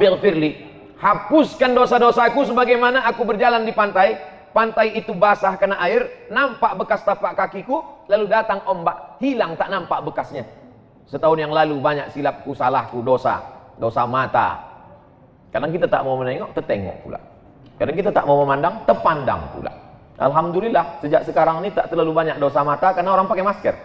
Rabbil firli. Hapuskan dosa-dosaku sebagaimana aku berjalan di pantai. Pantai itu basah kena air, nampak bekas tapak kakiku, lalu datang ombak, hilang tak nampak bekasnya. Setahun yang lalu banyak silapku, salahku, dosa, dosa mata. Kadang kita tak mau menengok, tertengok pula. Kadang kita tak mau memandang, terpandang pula. Alhamdulillah, sejak sekarang ini tak terlalu banyak dosa mata karena orang pakai masker.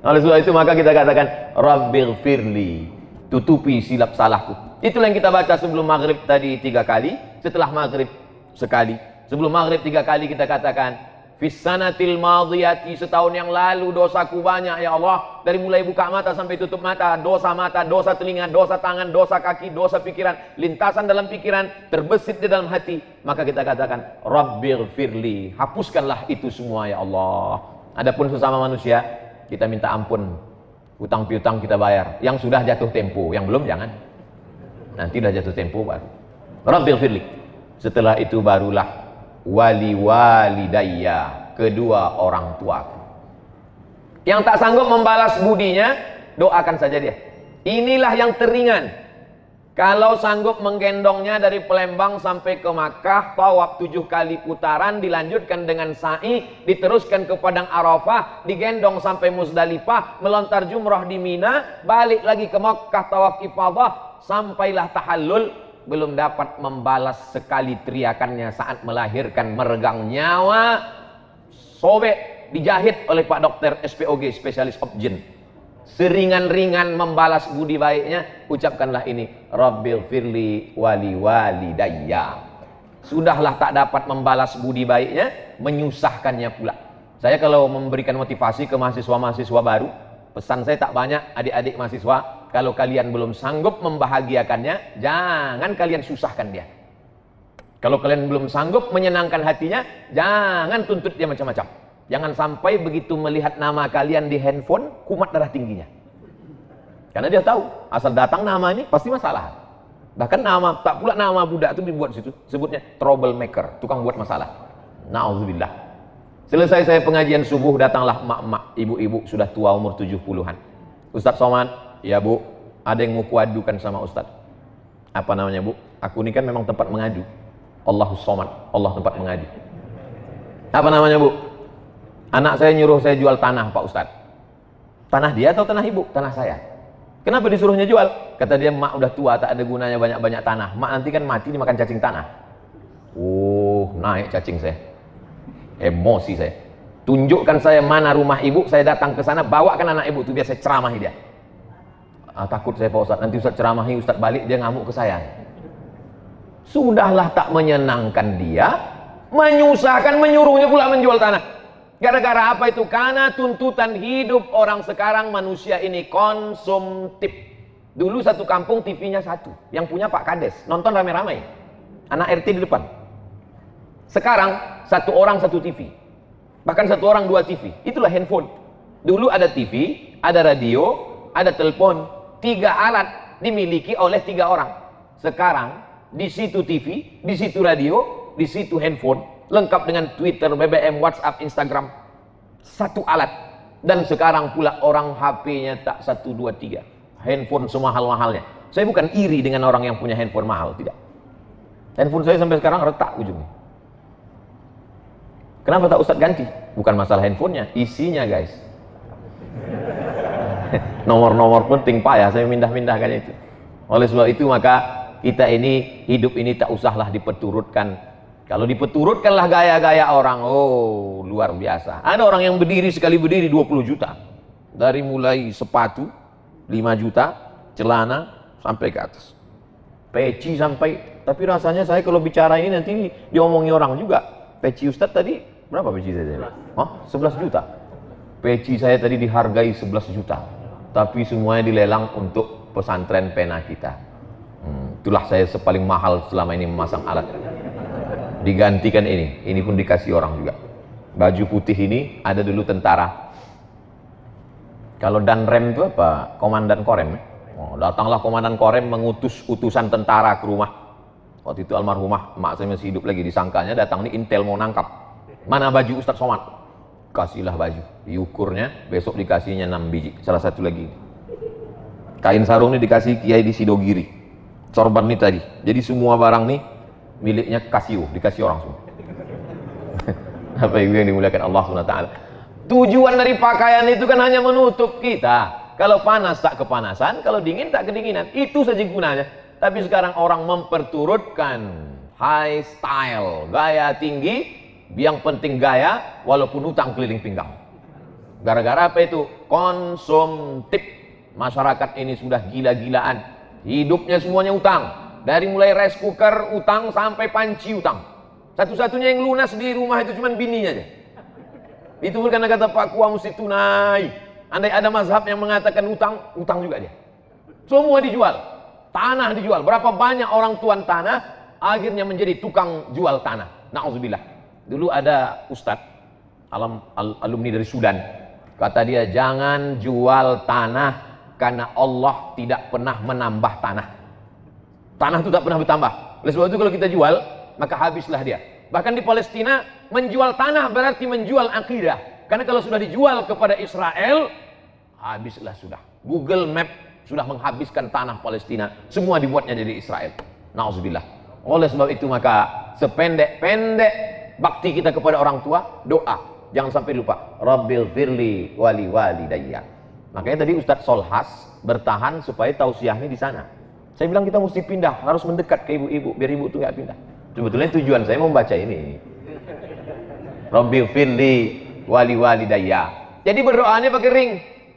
Oleh sebab itu maka kita katakan Rabbil firli tutupi silap salahku. Itulah yang kita baca sebelum maghrib tadi tiga kali, setelah maghrib sekali. Sebelum maghrib tiga kali kita katakan Fisanatil madiyati setahun yang lalu dosaku banyak ya Allah. Dari mulai buka mata sampai tutup mata dosa mata dosa telinga dosa tangan dosa kaki dosa pikiran lintasan dalam pikiran terbesit di dalam hati. Maka kita katakan Rabbil firli hapuskanlah itu semua ya Allah. Adapun sesama manusia kita minta ampun hutang piutang kita bayar. Yang sudah jatuh tempo yang belum jangan. Nanti sudah jatuh tempo baru. Rabbil firli. Setelah itu barulah wali walidayya kedua orang tuaku. Yang tak sanggup membalas budinya doakan saja dia. Inilah yang teringan kalau sanggup menggendongnya dari Palembang sampai ke Makkah tawaf tujuh kali putaran dilanjutkan dengan sa'i diteruskan ke Padang Arafah digendong sampai Muzdalifah melontar jumrah di Mina balik lagi ke Makkah tawaf ifadah sampailah tahallul belum dapat membalas sekali teriakannya saat melahirkan meregang nyawa. Sobek dijahit oleh Pak Dokter SPOG spesialis objin seringan-ringan membalas budi baiknya ucapkanlah ini Rabbil firli wali wali daya sudahlah tak dapat membalas budi baiknya menyusahkannya pula saya kalau memberikan motivasi ke mahasiswa-mahasiswa baru pesan saya tak banyak adik-adik mahasiswa kalau kalian belum sanggup membahagiakannya, jangan kalian susahkan dia. Kalau kalian belum sanggup menyenangkan hatinya, jangan tuntut dia macam-macam. Jangan sampai begitu melihat nama kalian di handphone, kumat darah tingginya. Karena dia tahu, asal datang nama ini pasti masalah. Bahkan nama, tak pula nama budak itu dibuat situ, sebutnya troublemaker, tukang buat masalah. Na'udzubillah. Selesai saya pengajian subuh, datanglah mak-mak, ibu-ibu sudah tua umur 70-an. Ustaz Somad, Ya bu, ada yang mau kuadukan sama Ustaz. Apa namanya bu? Aku ini kan memang tempat mengadu. Allahus Somad, Allah tempat mengadu. Apa namanya bu? Anak saya nyuruh saya jual tanah Pak Ustaz. Tanah dia atau tanah ibu? Tanah saya. Kenapa disuruhnya jual? Kata dia, mak udah tua, tak ada gunanya banyak-banyak tanah. Mak nanti kan mati dimakan cacing tanah. Oh, naik cacing saya. Emosi saya. Tunjukkan saya mana rumah ibu, saya datang ke sana, bawakan anak ibu itu biar saya ceramahi dia ah, takut saya Pak Ustaz nanti Ustaz ceramahi Ustaz balik dia ngamuk ke saya sudahlah tak menyenangkan dia menyusahkan menyuruhnya pula menjual tanah gara-gara apa itu? Karena tuntutan hidup orang sekarang manusia ini konsumtif. Dulu satu kampung TV-nya satu yang punya Pak Kades. Nonton rame-rame anak RT di depan. Sekarang satu orang satu TV bahkan satu orang dua TV itulah handphone. Dulu ada TV ada radio ada telepon. Tiga alat dimiliki oleh tiga orang. Sekarang di situ TV, di situ radio, di situ handphone, lengkap dengan Twitter, BBM, WhatsApp, Instagram. Satu alat. Dan sekarang pula orang HP-nya tak satu, dua, tiga. Handphone semahal-mahalnya. Saya bukan iri dengan orang yang punya handphone mahal, tidak. Handphone saya sampai sekarang retak ujungnya. Kenapa tak Ustadz ganti? Bukan masalah handphonenya, isinya guys. nomor-nomor penting pak ya saya mindah-mindahkan itu oleh sebab itu maka kita ini hidup ini tak usahlah dipeturutkan kalau dipeturutkanlah gaya-gaya orang oh luar biasa. Ada orang yang berdiri sekali berdiri 20 juta. Dari mulai sepatu 5 juta celana sampai ke atas. Peci sampai tapi rasanya saya kalau bicara ini nanti diomongi orang juga. Peci Ustadz tadi berapa peci saya? Oh, 11 juta. Peci saya tadi dihargai 11 juta. Tapi semuanya dilelang untuk pesantren pena kita. Hmm, itulah saya sepaling mahal selama ini memasang alat. Digantikan ini, ini pun dikasih orang juga. Baju putih ini ada dulu tentara. Kalau dan rem itu apa? Komandan korem. Oh, datanglah komandan korem mengutus utusan tentara ke rumah. Waktu itu almarhumah mak saya masih hidup lagi disangkanya datang nih intel mau nangkap. Mana baju Ustadz Somad? kasihlah baju diukurnya besok dikasihnya 6 biji salah satu lagi Kain sarung ini dikasih Kiai di Sidogiri. Sorban ini tadi. Jadi semua barang nih miliknya Kasio, dikasih orang semua. Apa ibu yang dimuliakan Allah SWT. Tujuan dari pakaian itu kan hanya menutup kita. Kalau panas tak kepanasan, kalau dingin tak kedinginan. Itu saja gunanya. Tapi sekarang orang memperturutkan high style, gaya tinggi, yang penting gaya, walaupun utang keliling pinggang. Gara-gara apa itu? Konsumtif. Masyarakat ini sudah gila-gilaan. Hidupnya semuanya utang. Dari mulai rice cooker utang sampai panci utang. Satu-satunya yang lunas di rumah itu cuma bininya aja. Itu karena kata Pak Kua mesti tunai. Andai ada mazhab yang mengatakan utang, utang juga dia. Semua dijual. Tanah dijual. Berapa banyak orang tuan tanah akhirnya menjadi tukang jual tanah. Nauzubillah. Dulu ada ustadz alam, al, alumni dari Sudan. Kata dia jangan jual tanah karena Allah tidak pernah menambah tanah. Tanah itu tak pernah bertambah. Oleh sebab itu kalau kita jual, maka habislah dia. Bahkan di Palestina, menjual tanah berarti menjual akidah. Karena kalau sudah dijual kepada Israel, habislah sudah. Google Map sudah menghabiskan tanah Palestina. Semua dibuatnya dari Israel. Nauzubillah. Oleh sebab itu maka sependek-pendek bakti kita kepada orang tua, doa. Jangan sampai lupa. Rabbil firli wali wali dayya. Makanya tadi Ustadz Solhas bertahan supaya tausiahnya di sana. Saya bilang kita mesti pindah, harus mendekat ke ibu-ibu biar ibu itu nggak pindah. Sebetulnya tujuan saya membaca ini. Robbil firli wali wali daya. Jadi berdoanya pakai ring.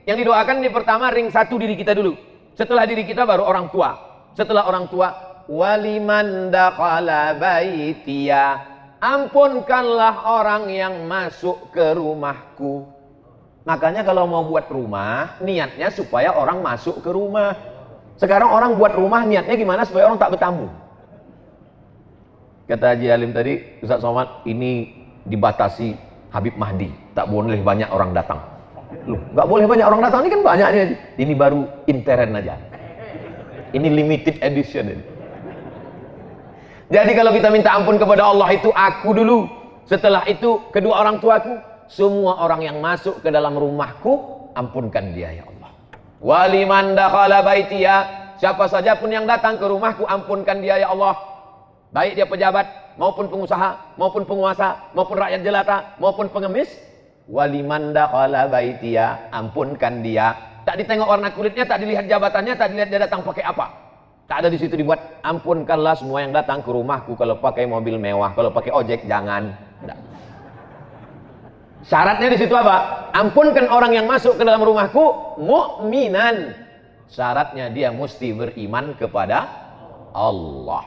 Yang didoakan di pertama ring satu diri kita dulu. Setelah diri kita baru orang tua. Setelah orang tua waliman dakhala baitiya. Ampunkanlah orang yang masuk ke rumahku. Makanya kalau mau buat rumah, niatnya supaya orang masuk ke rumah. Sekarang orang buat rumah niatnya gimana supaya orang tak bertamu. Kata Haji Alim tadi, Ustaz Somad, ini dibatasi Habib Mahdi. Tak boleh banyak orang datang. Loh, nggak boleh banyak orang datang, ini kan banyak nih. Ini baru intern aja. Ini limited edition. Ini. Jadi kalau kita minta ampun kepada Allah itu aku dulu. Setelah itu kedua orang tuaku, semua orang yang masuk ke dalam rumahku ampunkan dia ya Allah waliman dakhala baitiya. Siapa saja pun yang datang ke rumahku ampunkan dia ya Allah. Baik dia pejabat maupun pengusaha maupun penguasa maupun rakyat jelata maupun pengemis. Waliman dakhala baitiya ampunkan dia. Tak ditengok warna kulitnya tak dilihat jabatannya tak dilihat dia datang pakai apa. Tak ada di situ dibuat. Ampunkanlah semua yang datang ke rumahku kalau pakai mobil mewah kalau pakai ojek jangan. Tidak. Syaratnya di situ apa? Ampunkan orang yang masuk ke dalam rumahku mukminan. Syaratnya dia mesti beriman kepada Allah.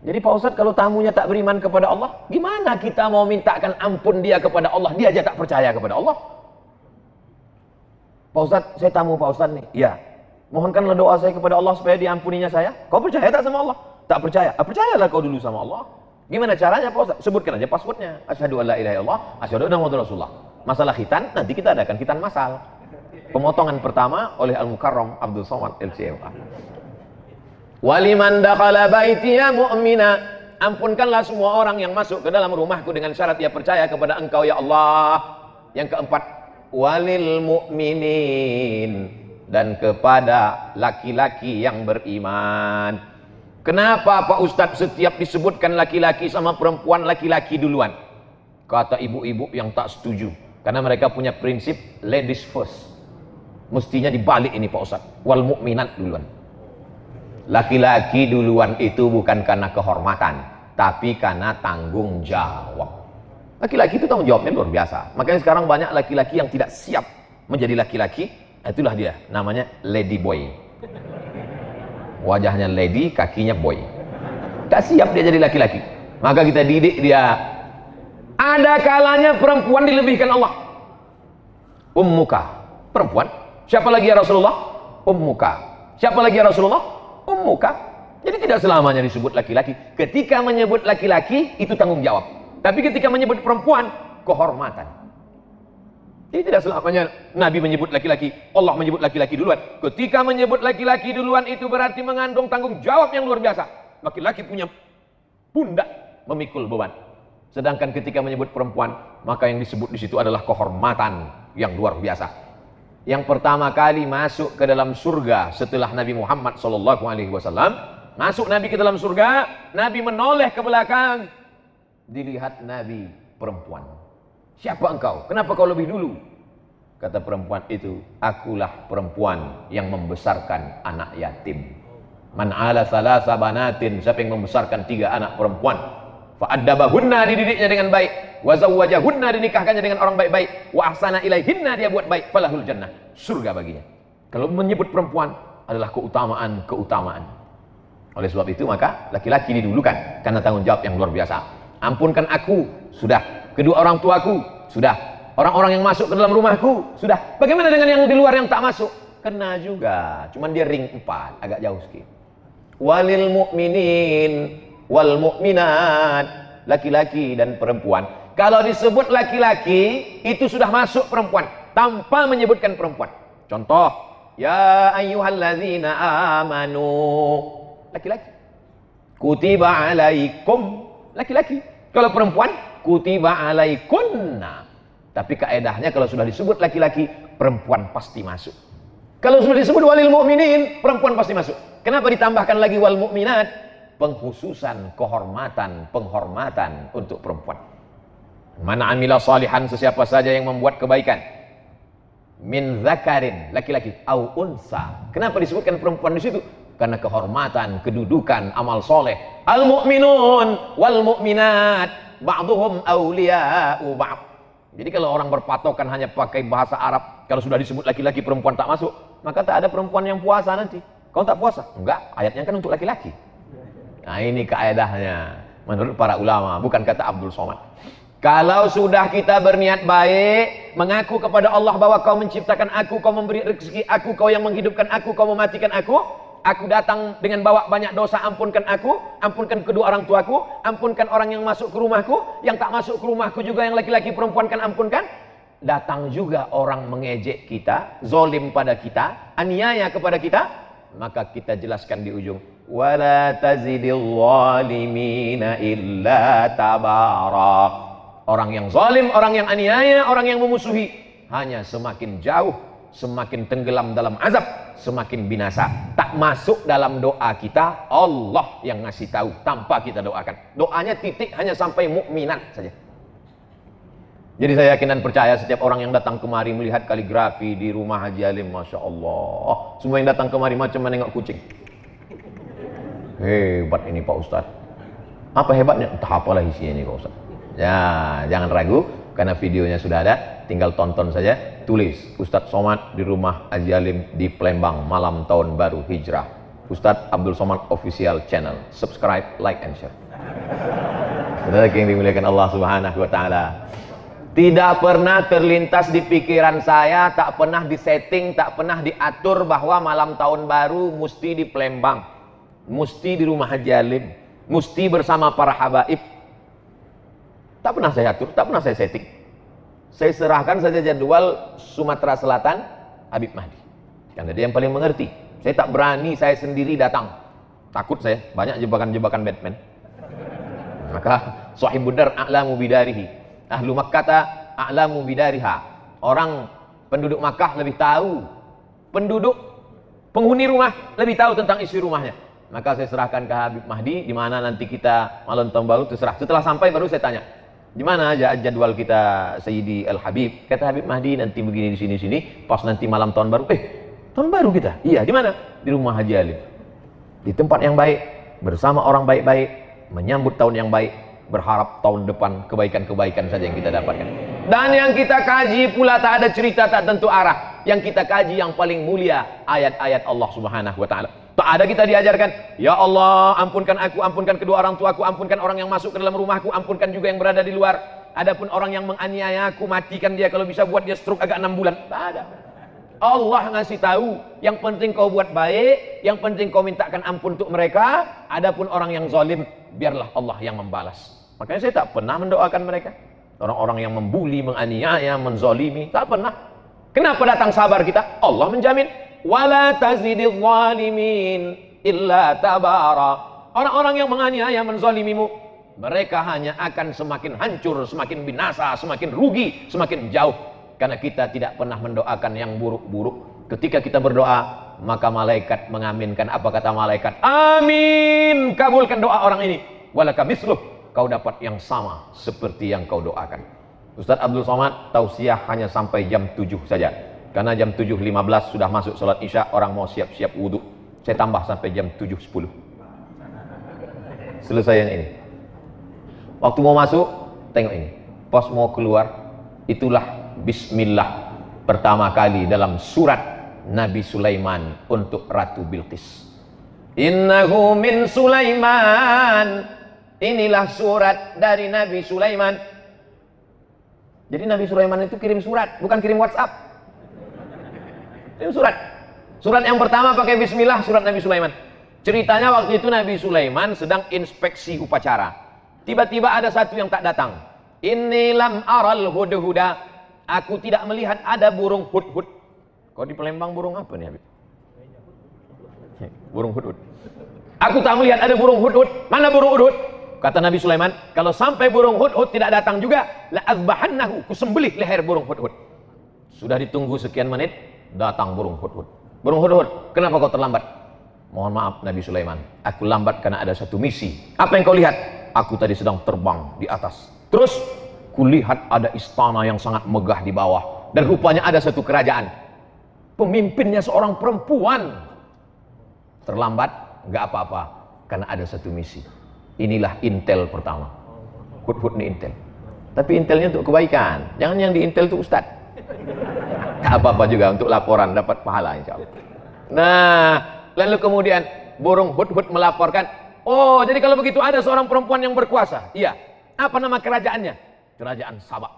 Jadi Pak Ustadz kalau tamunya tak beriman kepada Allah, gimana kita mau mintakan ampun dia kepada Allah? Dia aja tak percaya kepada Allah. Pak Ustadz, saya tamu Pak Ustadz nih. Iya. Mohonkanlah doa saya kepada Allah supaya diampuninya saya. Kau percaya tak sama Allah? Tak percaya. Ah, percayalah kau dulu sama Allah. Gimana caranya Pak Ustaz? Sebutkan aja passwordnya. Asyhadu an la ilaha illallah, asyhadu anna muhammadar rasulullah. Masalah khitan nanti kita adakan khitan masal. Pemotongan pertama oleh Al Mukarram Abdul Somad LCMA. Waliman dakhala baitiya mu'mina. Ampunkanlah semua orang yang masuk ke dalam rumahku dengan syarat dia percaya kepada Engkau ya Allah. Yang keempat, walil mu'minin dan kepada laki-laki yang beriman. Kenapa Pak Ustadz setiap disebutkan laki-laki sama perempuan laki-laki duluan? Kata ibu-ibu yang tak setuju. Karena mereka punya prinsip ladies first. Mestinya dibalik ini Pak Ustadz. Wal mukminat duluan. Laki-laki duluan itu bukan karena kehormatan. Tapi karena tanggung jawab. Laki-laki itu tanggung jawabnya luar biasa. Makanya sekarang banyak laki-laki yang tidak siap menjadi laki-laki. Itulah dia. Namanya lady boy wajahnya lady, kakinya boy. Tak siap dia jadi laki-laki. Maka kita didik dia. Ada kalanya perempuan dilebihkan Allah. Ummuka. Perempuan. Siapa lagi ya Rasulullah? Ummuka. Siapa lagi ya Rasulullah? Ummuka. Jadi tidak selamanya disebut laki-laki. Ketika menyebut laki-laki, itu tanggung jawab. Tapi ketika menyebut perempuan, kehormatan. Jadi tidak selamanya Nabi menyebut laki-laki, Allah menyebut laki-laki duluan. Ketika menyebut laki-laki duluan itu berarti mengandung tanggung jawab yang luar biasa. Laki-laki punya pundak memikul beban. Sedangkan ketika menyebut perempuan, maka yang disebut di situ adalah kehormatan yang luar biasa. yang pertama kali masuk ke dalam surga setelah Nabi Muhammad sallallahu alaihi wasallam, masuk Nabi ke dalam surga, Nabi menoleh ke belakang, dilihat Nabi perempuan. Siapa engkau? Kenapa kau lebih dulu? Kata perempuan itu, akulah perempuan yang membesarkan anak yatim. Man ala salasa banatin, siapa yang membesarkan tiga anak perempuan. Fa'addabahunna dididiknya dengan baik. Wa zawwajahunna dinikahkannya dengan orang baik-baik. Wa ahsana ilaihinna dia buat baik. Falahul jannah. Surga baginya. Kalau menyebut perempuan adalah keutamaan-keutamaan. Oleh sebab itu maka laki-laki didulukan karena tanggung jawab yang luar biasa. Ampunkan aku, sudah. Kedua orang tuaku, sudah. Orang-orang yang masuk ke dalam rumahku, sudah. Bagaimana dengan yang di luar yang tak masuk? Kena juga. Cuman dia ring empat, agak jauh sedikit. Walil mu'minin wal mu'minat laki-laki dan perempuan kalau disebut laki-laki itu sudah masuk perempuan tanpa menyebutkan perempuan contoh ya ayyuhalladzina amanu laki-laki kutiba alaikum laki-laki kalau perempuan kutiba alaikunna tapi kaedahnya kalau sudah disebut laki-laki perempuan pasti masuk kalau sudah disebut walil mu'minin perempuan pasti masuk kenapa ditambahkan lagi wal mu'minat penghususan kehormatan, penghormatan untuk perempuan. Mana amila salihan sesiapa saja yang membuat kebaikan. Min zakarin, laki-laki, au unsa. Kenapa disebutkan perempuan di situ? Karena kehormatan, kedudukan, amal soleh. Al mu'minun ba'duhum awliya'u ba'd. Jadi kalau orang berpatokan hanya pakai bahasa Arab, kalau sudah disebut laki-laki perempuan tak masuk, maka tak ada perempuan yang puasa nanti. Kau tak puasa? Enggak, ayatnya kan untuk laki-laki. Nah ini kaedahnya menurut para ulama, bukan kata Abdul Somad. Kalau sudah kita berniat baik, mengaku kepada Allah bahwa kau menciptakan aku, kau memberi rezeki aku, kau yang menghidupkan aku, kau mematikan aku, aku datang dengan bawa banyak dosa, ampunkan aku, ampunkan kedua orang tuaku, ampunkan orang yang masuk ke rumahku, yang tak masuk ke rumahku juga yang laki-laki perempuan kan ampunkan. Datang juga orang mengejek kita, zolim pada kita, aniaya kepada kita, maka kita jelaskan di ujung wala tazidil illa tabara orang yang zalim orang yang aniaya orang yang memusuhi hanya semakin jauh semakin tenggelam dalam azab semakin binasa tak masuk dalam doa kita Allah yang ngasih tahu tanpa kita doakan doanya titik hanya sampai mukminat saja jadi saya yakin dan percaya setiap orang yang datang kemari melihat kaligrafi di rumah Haji Alim, Masya Allah. Semua yang datang kemari macam menengok kucing. Hebat ini Pak Ustadz. Apa hebatnya? Entah apalah isinya ini Pak Ustadz. Ya, jangan ragu karena videonya sudah ada. Tinggal tonton saja. Tulis Ustadz Somad di rumah Haji Alim di Palembang malam tahun baru hijrah. Ustadz Abdul Somad Official Channel. Subscribe, like, and share. Saudara yang dimuliakan Allah Subhanahu wa taala. Tidak pernah terlintas di pikiran saya, tak pernah disetting, tak pernah diatur bahwa malam tahun baru mesti di Palembang mesti di rumah Haji Alim, mesti bersama para habaib. Tak pernah saya atur, tak pernah saya setting. Saya serahkan saja jadwal Sumatera Selatan Habib Mahdi. Karena dia yang paling mengerti. Saya tak berani saya sendiri datang. Takut saya, banyak jebakan-jebakan Batman. Maka sahibud dar a'lamu bidarihi. Ahlu Makkah a'lamu bidariha. Orang penduduk Makkah lebih tahu. Penduduk penghuni rumah lebih tahu tentang isi rumahnya maka saya serahkan ke Habib Mahdi di mana nanti kita malam tahun baru terserah. Setelah sampai baru saya tanya, di mana aja jadwal kita Sayyidi Al Habib? Kata Habib Mahdi nanti begini di sini sini. Pas nanti malam tahun baru, eh tahun baru kita? Iya, di mana? Di rumah Haji Alim. Di tempat yang baik, bersama orang baik-baik, menyambut tahun yang baik, berharap tahun depan kebaikan-kebaikan saja yang kita dapatkan. Dan yang kita kaji pula tak ada cerita tak tentu arah. Yang kita kaji yang paling mulia ayat-ayat Allah Subhanahu wa taala. Tak ada kita diajarkan, ya Allah, ampunkan aku, ampunkan kedua orang tuaku, ampunkan orang yang masuk ke dalam rumahku, ampunkan juga yang berada di luar. Adapun orang yang menganiaya aku, matikan dia kalau bisa buat dia stroke agak enam bulan. Tak ada. Allah ngasih tahu, yang penting kau buat baik, yang penting kau mintakan ampun untuk mereka. Adapun orang yang zalim, biarlah Allah yang membalas. Makanya saya tak pernah mendoakan mereka. Orang-orang yang membuli, menganiaya, menzolimi, tak pernah. Kenapa datang sabar kita? Allah menjamin wala tazidil zalimin illa tabara. Orang-orang yang menganiaya menzalimimu, mereka hanya akan semakin hancur, semakin binasa, semakin rugi, semakin jauh. Karena kita tidak pernah mendoakan yang buruk-buruk. Ketika kita berdoa, maka malaikat mengaminkan. Apa kata malaikat? Amin. Kabulkan doa orang ini. Walaka misluh. Kau dapat yang sama seperti yang kau doakan. Ustaz Abdul Somad tausiah hanya sampai jam 7 saja. Karena jam 7.15 sudah masuk sholat isya, orang mau siap-siap wudhu. Saya tambah sampai jam 7.10. Selesai yang ini. Waktu mau masuk, tengok ini. Pas mau keluar, itulah bismillah pertama kali dalam surat Nabi Sulaiman untuk Ratu Bilqis. Innahu min Sulaiman. Inilah surat dari Nabi Sulaiman. Jadi Nabi Sulaiman itu kirim surat, bukan kirim WhatsApp. Kirim surat. Surat yang pertama pakai bismillah, surat Nabi Sulaiman. Ceritanya waktu itu Nabi Sulaiman sedang inspeksi upacara. Tiba-tiba ada satu yang tak datang. Inilam aral huda-huda Aku tidak melihat ada burung hud-hud. Kau di Palembang burung apa nih Habib? Burung hud-hud. Aku tak melihat ada burung hud-hud. Mana burung hud-hud? Kata Nabi Sulaiman, kalau sampai burung hud-hud tidak datang juga, la azbahannahu, kusembelih leher burung hud-hud. Sudah ditunggu sekian menit, datang burung hud-hud. Burung hud-hud, kenapa kau terlambat? Mohon maaf Nabi Sulaiman, aku lambat karena ada satu misi. Apa yang kau lihat? Aku tadi sedang terbang di atas. Terus kulihat ada istana yang sangat megah di bawah dan rupanya ada satu kerajaan pemimpinnya seorang perempuan terlambat nggak apa-apa karena ada satu misi inilah intel pertama hud-hud nih intel tapi intelnya untuk kebaikan jangan yang di intel itu ustad tak apa-apa juga untuk laporan dapat pahala insya Allah nah lalu kemudian burung hud-hud melaporkan oh jadi kalau begitu ada seorang perempuan yang berkuasa iya apa nama kerajaannya kerajaan Sabak.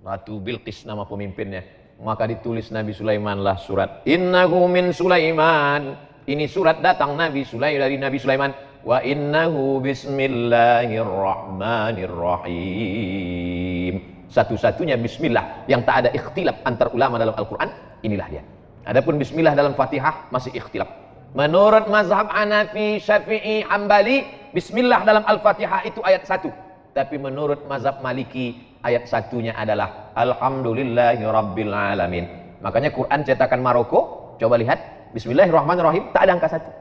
Ratu Bilqis nama pemimpinnya. Maka ditulis Nabi Sulaiman lah surat. Innahu min Sulaiman. Ini surat datang Nabi Sulaiman dari Nabi Sulaiman. Wa innahu bismillahirrahmanirrahim. Satu-satunya bismillah yang tak ada ikhtilaf antar ulama dalam Al-Quran. Inilah dia. Adapun bismillah dalam Fatihah masih ikhtilaf. Menurut mazhab Hanafi, Syafi'i, Hambali, bismillah dalam Al-Fatihah itu ayat satu tapi menurut mazhab Maliki ayat satunya adalah Alhamdulillahi Rabbil Alamin. Makanya Quran cetakan Maroko, coba lihat Bismillahirrahmanirrahim tak ada angka satu.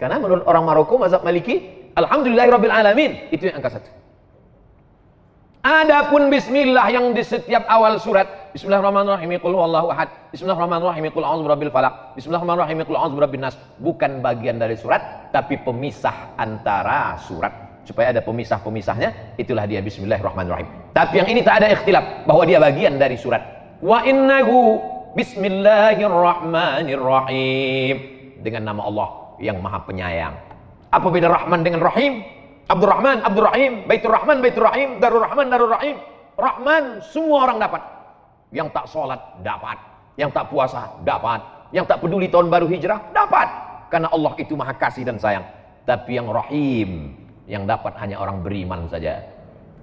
Karena menurut orang Maroko mazhab Maliki Alhamdulillahi Rabbil Alamin itu yang angka satu. Adapun bismillah yang di setiap awal surat Bismillahirrahmanirrahim qul huwallahu ahad. Bismillahirrahmanirrahim qul a'udzu birabbil falaq. Bismillahirrahmanirrahim qul a'udzu birabbin nas. Bukan bagian dari surat tapi pemisah antara surat. Supaya ada pemisah-pemisahnya itulah dia bismillahirrahmanirrahim. Tapi yang ini tak ada ikhtilaf bahwa dia bagian dari surat. Wa innahu bismillahirrahmanirrahim. Dengan nama Allah yang maha penyayang. Apa beda Rahman dengan Rahim Abdurrahman Abdurrahim Baitur Rahman Baitur Rahim Darur Rahman Darur Rahim Rahman semua orang dapat yang tak sholat dapat yang tak puasa dapat yang tak peduli tahun baru hijrah dapat karena Allah itu maha kasih dan sayang tapi yang Rahim yang dapat hanya orang beriman saja.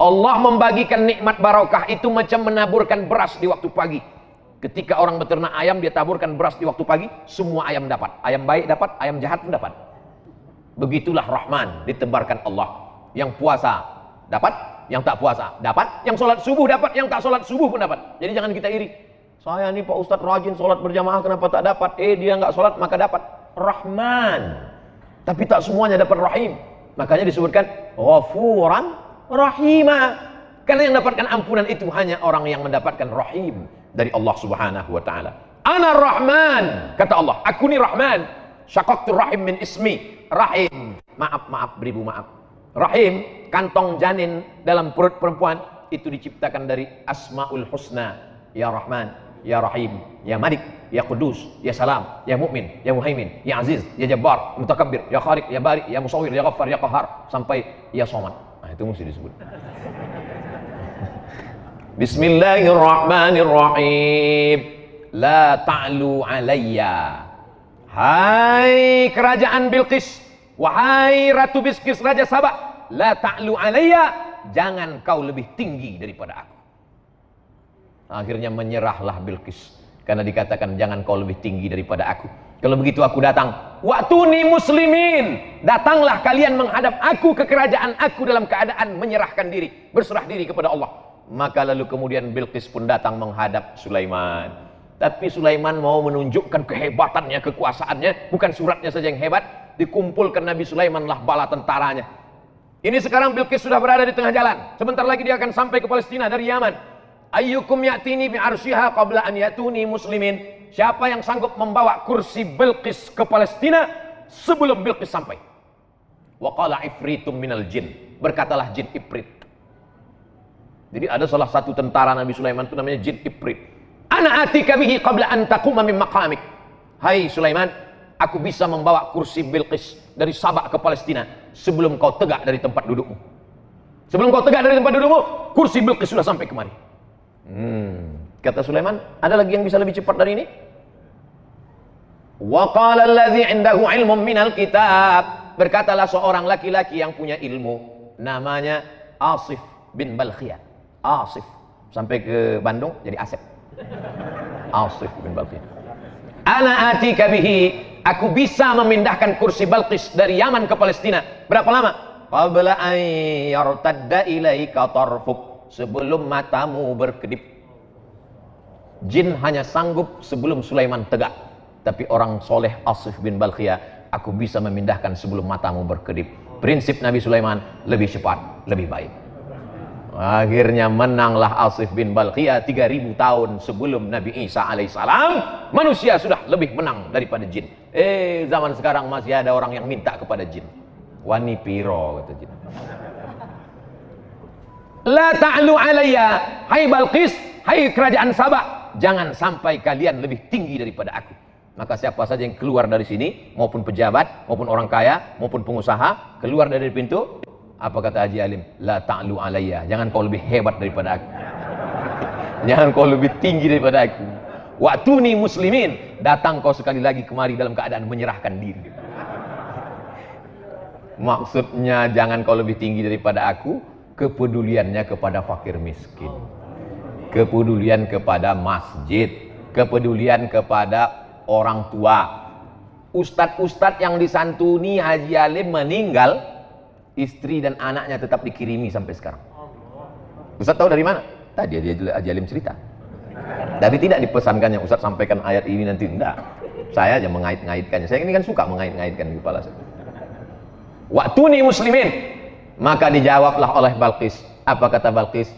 Allah membagikan nikmat barokah itu macam menaburkan beras di waktu pagi. Ketika orang beternak ayam, dia taburkan beras di waktu pagi, semua ayam dapat. Ayam baik dapat, ayam jahat pun dapat. Begitulah Rahman ditebarkan Allah. Yang puasa dapat, yang tak puasa dapat, yang sholat subuh dapat, yang tak sholat subuh pun dapat. Jadi jangan kita iri. Saya ini Pak Ustadz rajin sholat berjamaah, kenapa tak dapat? Eh dia nggak sholat maka dapat. Rahman. Tapi tak semuanya dapat Rahim. Makanya disebutkan ghafuran rahima. Karena yang mendapatkan ampunan itu hanya orang yang mendapatkan rahim dari Allah Subhanahu wa taala. Ana Rahman, kata Allah, aku ni Rahman. Syaqaqtu rahim min ismi, rahim. Maaf, maaf, beribu maaf. Rahim, kantong janin dalam perut perempuan itu diciptakan dari Asmaul Husna, ya Rahman, ya Rahim, ya Malik, ya Kudus, ya Salam, ya Mukmin, ya Muhaimin, ya Aziz, ya Jabbar, Mutakabbir, ya Khaliq, ya Bari, ya Musawwir, ya Ghaffar, ya Qahar sampai ya Somad. Nah, itu mesti disebut. Bismillahirrahmanirrahim. La ta'lu alayya. Hai kerajaan Bilqis, wahai Ratu Bilqis Raja Sabah, la ta'lu alayya, jangan kau lebih tinggi daripada aku. Akhirnya menyerahlah Bilqis. Karena dikatakan jangan kau lebih tinggi daripada aku. Kalau begitu aku datang. Waktu ni muslimin. Datanglah kalian menghadap aku ke kerajaan aku dalam keadaan menyerahkan diri. Berserah diri kepada Allah. Maka lalu kemudian Bilqis pun datang menghadap Sulaiman. Tapi Sulaiman mau menunjukkan kehebatannya, kekuasaannya. Bukan suratnya saja yang hebat. Dikumpulkan Nabi Sulaiman lah bala tentaranya. Ini sekarang Bilqis sudah berada di tengah jalan. Sebentar lagi dia akan sampai ke Palestina dari Yaman. Ayyukum ya'tini bi arsyiha qabla an yatuni muslimin. Siapa yang sanggup membawa kursi Bilqis ke Palestina sebelum Bilqis sampai? Wa qala ifritum minal jin. Berkatalah jin Ifrit. Jadi ada salah satu tentara Nabi Sulaiman itu namanya jin Ifrit. Ana atika bihi qabla an taquma min maqamik. Hai Sulaiman, aku bisa membawa kursi Bilqis dari Sabak ke Palestina sebelum kau tegak dari tempat dudukmu. Sebelum kau tegak dari tempat dudukmu, kursi Bilqis sudah sampai kemari. Hmm. Kata Sulaiman, ada lagi yang bisa lebih cepat dari ini? Wa qala alladhi indahu ilmun minal kitab. Berkatalah seorang laki-laki yang punya ilmu namanya Asif bin Balkhiyah. Asif sampai ke Bandung jadi Asep Asif bin Balqis Ana atika bihi. Aku bisa memindahkan kursi Balqis dari Yaman ke Palestina. Berapa lama? Qabla an yartadda ilaika tarfuk. Sebelum matamu berkedip. Jin hanya sanggup sebelum Sulaiman tegak. Tapi orang soleh Asif bin Balkhiyah aku bisa memindahkan sebelum matamu berkedip. Prinsip Nabi Sulaiman lebih cepat lebih baik Akhirnya menanglah Asif bin Balqiyah 3000 tahun sebelum Nabi Isa alaihissalam. Manusia sudah lebih menang daripada jin. Eh, zaman sekarang masih ada orang yang minta kepada jin. Wani piro kata jin. La ta'lu alayya, hai Balqis, hai kerajaan Sabah, jangan sampai kalian lebih tinggi daripada aku. Maka siapa saja yang keluar dari sini, maupun pejabat, maupun orang kaya, maupun pengusaha, keluar dari pintu, apa kata Haji Alim? La ta'lu alayya. Jangan kau lebih hebat daripada aku. Jangan kau lebih tinggi daripada aku. Waktu ni muslimin. Datang kau sekali lagi kemari dalam keadaan menyerahkan diri. Maksudnya jangan kau lebih tinggi daripada aku. Kepeduliannya kepada fakir miskin. Kepedulian kepada masjid. Kepedulian kepada orang tua. Ustadz-ustadz yang disantuni Haji Alim meninggal istri dan anaknya tetap dikirimi sampai sekarang. Ustaz tahu dari mana? Tadi dia Ajalim cerita. Tapi tidak dipesankannya Ustaz sampaikan ayat ini nanti enggak. Saya aja mengait-ngaitkannya. Saya ini kan suka mengait-ngaitkan di kepala saya. Waktu nih muslimin. Maka dijawablah oleh Balqis. Apa kata Balqis?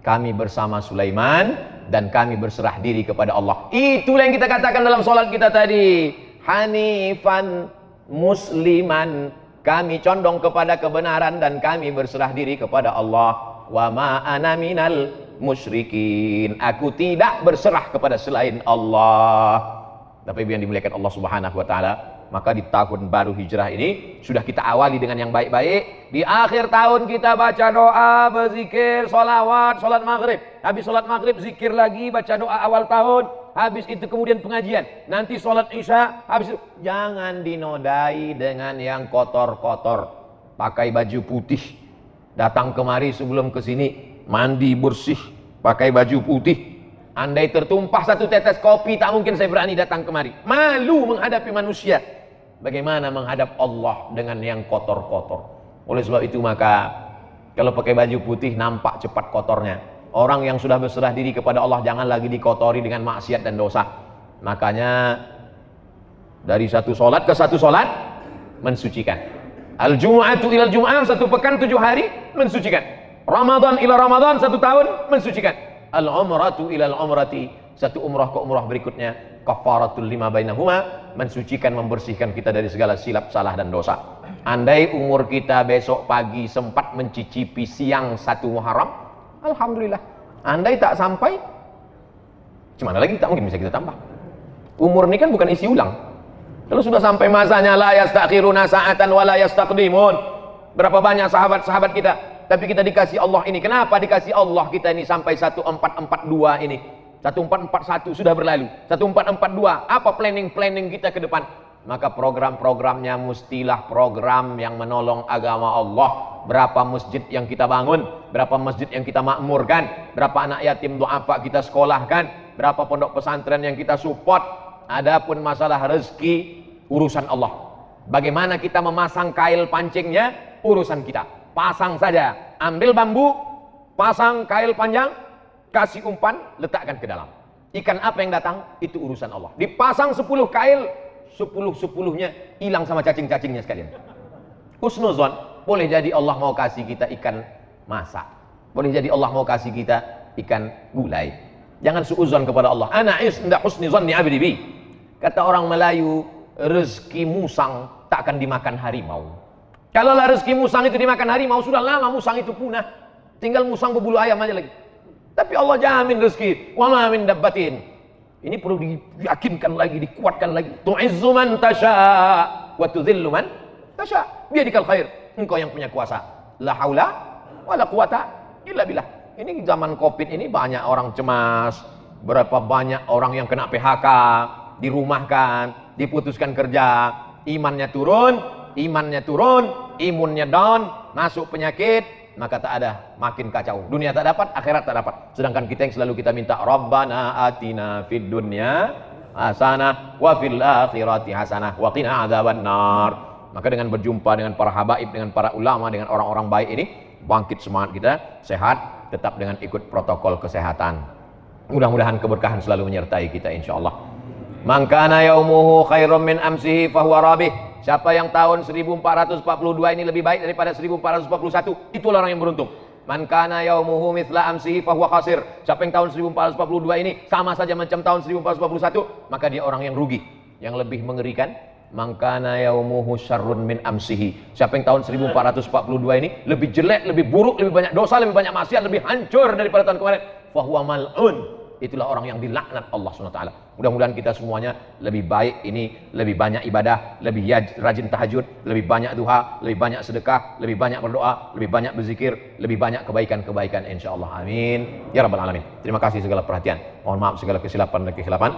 Kami bersama Sulaiman dan kami berserah diri kepada Allah. Itulah yang kita katakan dalam sholat kita tadi. Hanifan musliman kami condong kepada kebenaran dan kami berserah diri kepada Allah. Wa ma ana minal musyrikin. Aku tidak berserah kepada selain Allah. Tapi yang dimuliakan Allah Subhanahu wa taala, maka di tahun baru hijrah ini sudah kita awali dengan yang baik-baik. Di akhir tahun kita baca doa, berzikir, solawat, solat maghrib. Habis solat maghrib zikir lagi, baca doa awal tahun habis itu kemudian pengajian, nanti sholat isya, habis itu jangan dinodai dengan yang kotor-kotor. Pakai baju putih, datang kemari sebelum ke sini, mandi bersih, pakai baju putih. Andai tertumpah satu tetes kopi, tak mungkin saya berani datang kemari. Malu menghadapi manusia. Bagaimana menghadap Allah dengan yang kotor-kotor. Oleh sebab itu maka, kalau pakai baju putih nampak cepat kotornya. Orang yang sudah berserah diri kepada Allah jangan lagi dikotori dengan maksiat dan dosa. Makanya dari satu solat ke satu solat mensucikan. Al Jum'atu ila Jum'ah satu pekan tujuh hari mensucikan. Ramadan ila Ramadan satu tahun mensucikan. Al Umratu ila Al Umrati satu umrah ke umrah berikutnya kafaratul lima bainahuma mensucikan membersihkan kita dari segala silap salah dan dosa. Andai umur kita besok pagi sempat mencicipi siang satu Muharram, Alhamdulillah. Andai tak sampai, gimana lagi? Tak mungkin bisa kita tambah. Umur ini kan bukan isi ulang. Kalau sudah sampai masanya la yastakhiruna sa'atan wa la yastaqdimun. Berapa banyak sahabat-sahabat kita, tapi kita dikasih Allah ini. Kenapa dikasih Allah kita ini sampai 1442 ini? 1441 sudah berlalu. 1442, apa planning-planning kita ke depan? Maka program-programnya mestilah program yang menolong agama Allah. Berapa masjid yang kita bangun, berapa masjid yang kita makmurkan, berapa anak yatim duafa kita sekolahkan, berapa pondok pesantren yang kita support. Adapun masalah rezeki urusan Allah. Bagaimana kita memasang kail pancingnya urusan kita. Pasang saja, ambil bambu, pasang kail panjang, kasih umpan, letakkan ke dalam. Ikan apa yang datang, itu urusan Allah. Dipasang 10 kail, 10-10-nya hilang sama cacing-cacingnya sekalian. Husnuzon, boleh jadi Allah mau kasih kita ikan masak. Boleh jadi Allah mau kasih kita ikan gulai. Jangan suuzon kepada Allah. Ana isnda husni zanni abdi bi. Kata orang Melayu, rezeki musang tak akan dimakan harimau. Kalau rezeki musang itu dimakan harimau, sudah lama musang itu punah. Tinggal musang berbulu ayam aja lagi. Tapi Allah jamin rezeki. Wa ma min dabbatin. Ini perlu diyakinkan lagi, dikuatkan lagi. Tu'izzu man tasha wa tudhillu man tasha. Biadikal khair. Engkau yang punya kuasa. La haula wa la quwata illa billah. Ini zaman Covid ini banyak orang cemas. Berapa banyak orang yang kena PHK, dirumahkan, diputuskan kerja, imannya turun, imannya turun, imunnya down, masuk penyakit, maka tak ada makin kacau. Dunia tak dapat, akhirat tak dapat. Sedangkan kita yang selalu kita minta Rabbana atina fid dunya hasanah wa fil akhirati hasanah wa qina adzabannar. Maka dengan berjumpa dengan para habaib, dengan para ulama, dengan orang-orang baik ini, bangkit semangat kita, sehat, tetap dengan ikut protokol kesehatan. Mudah-mudahan keberkahan selalu menyertai kita insyaallah. Mangkana yaumuhu khairum min amsihi fahuwa rabih. Siapa yang tahun 1442 ini lebih baik daripada 1441, itulah orang yang beruntung. Man kana yaumuhu mithla amsihi fahuwa khasir. Siapa yang tahun 1442 ini sama saja macam tahun 1441, maka dia orang yang rugi. Yang lebih mengerikan, man kana yaumuhu syarrun min amsihi. Siapa yang tahun 1442 ini lebih jelek, lebih buruk, lebih banyak dosa, lebih banyak maksiat, lebih hancur daripada tahun kemarin, fahuwa mal'un itulah orang yang dilaknat Allah SWT. Mudah-mudahan kita semuanya lebih baik ini, lebih banyak ibadah, lebih rajin tahajud, lebih banyak duha, lebih banyak sedekah, lebih banyak berdoa, lebih banyak berzikir, lebih banyak kebaikan-kebaikan insyaAllah. Amin. Ya Rabbal Alamin. Terima kasih segala perhatian. Mohon maaf segala kesilapan dan.